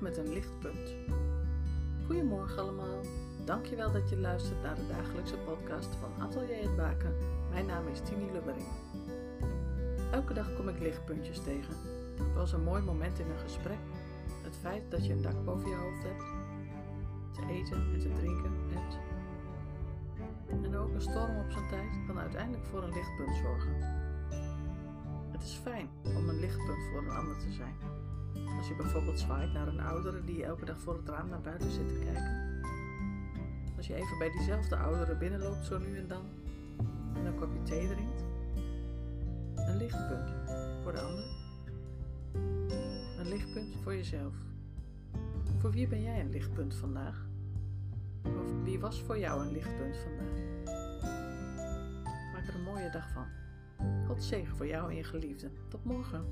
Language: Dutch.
met een lichtpunt. Goedemorgen allemaal. Dankjewel dat je luistert naar de dagelijkse podcast van Atelier het Baken. Mijn naam is Tini Lubbering. Elke dag kom ik lichtpuntjes tegen. Zoals een mooi moment in een gesprek. Het feit dat je een dak boven je hoofd hebt. Te eten en te drinken hebt. En ook een storm op zijn tijd kan uiteindelijk voor een lichtpunt zorgen. Het is fijn om een lichtpunt voor een ander te zijn. Als je bijvoorbeeld zwaait naar een oudere die elke dag voor het raam naar buiten zit te kijken. Als je even bij diezelfde oudere binnenloopt zo nu en dan en een kopje thee drinkt. Een lichtpunt voor de ander. Een lichtpunt voor jezelf. Voor wie ben jij een lichtpunt vandaag? Of wie was voor jou een lichtpunt vandaag? Maak er een mooie dag van. God zegen voor jou en je geliefden. Tot morgen.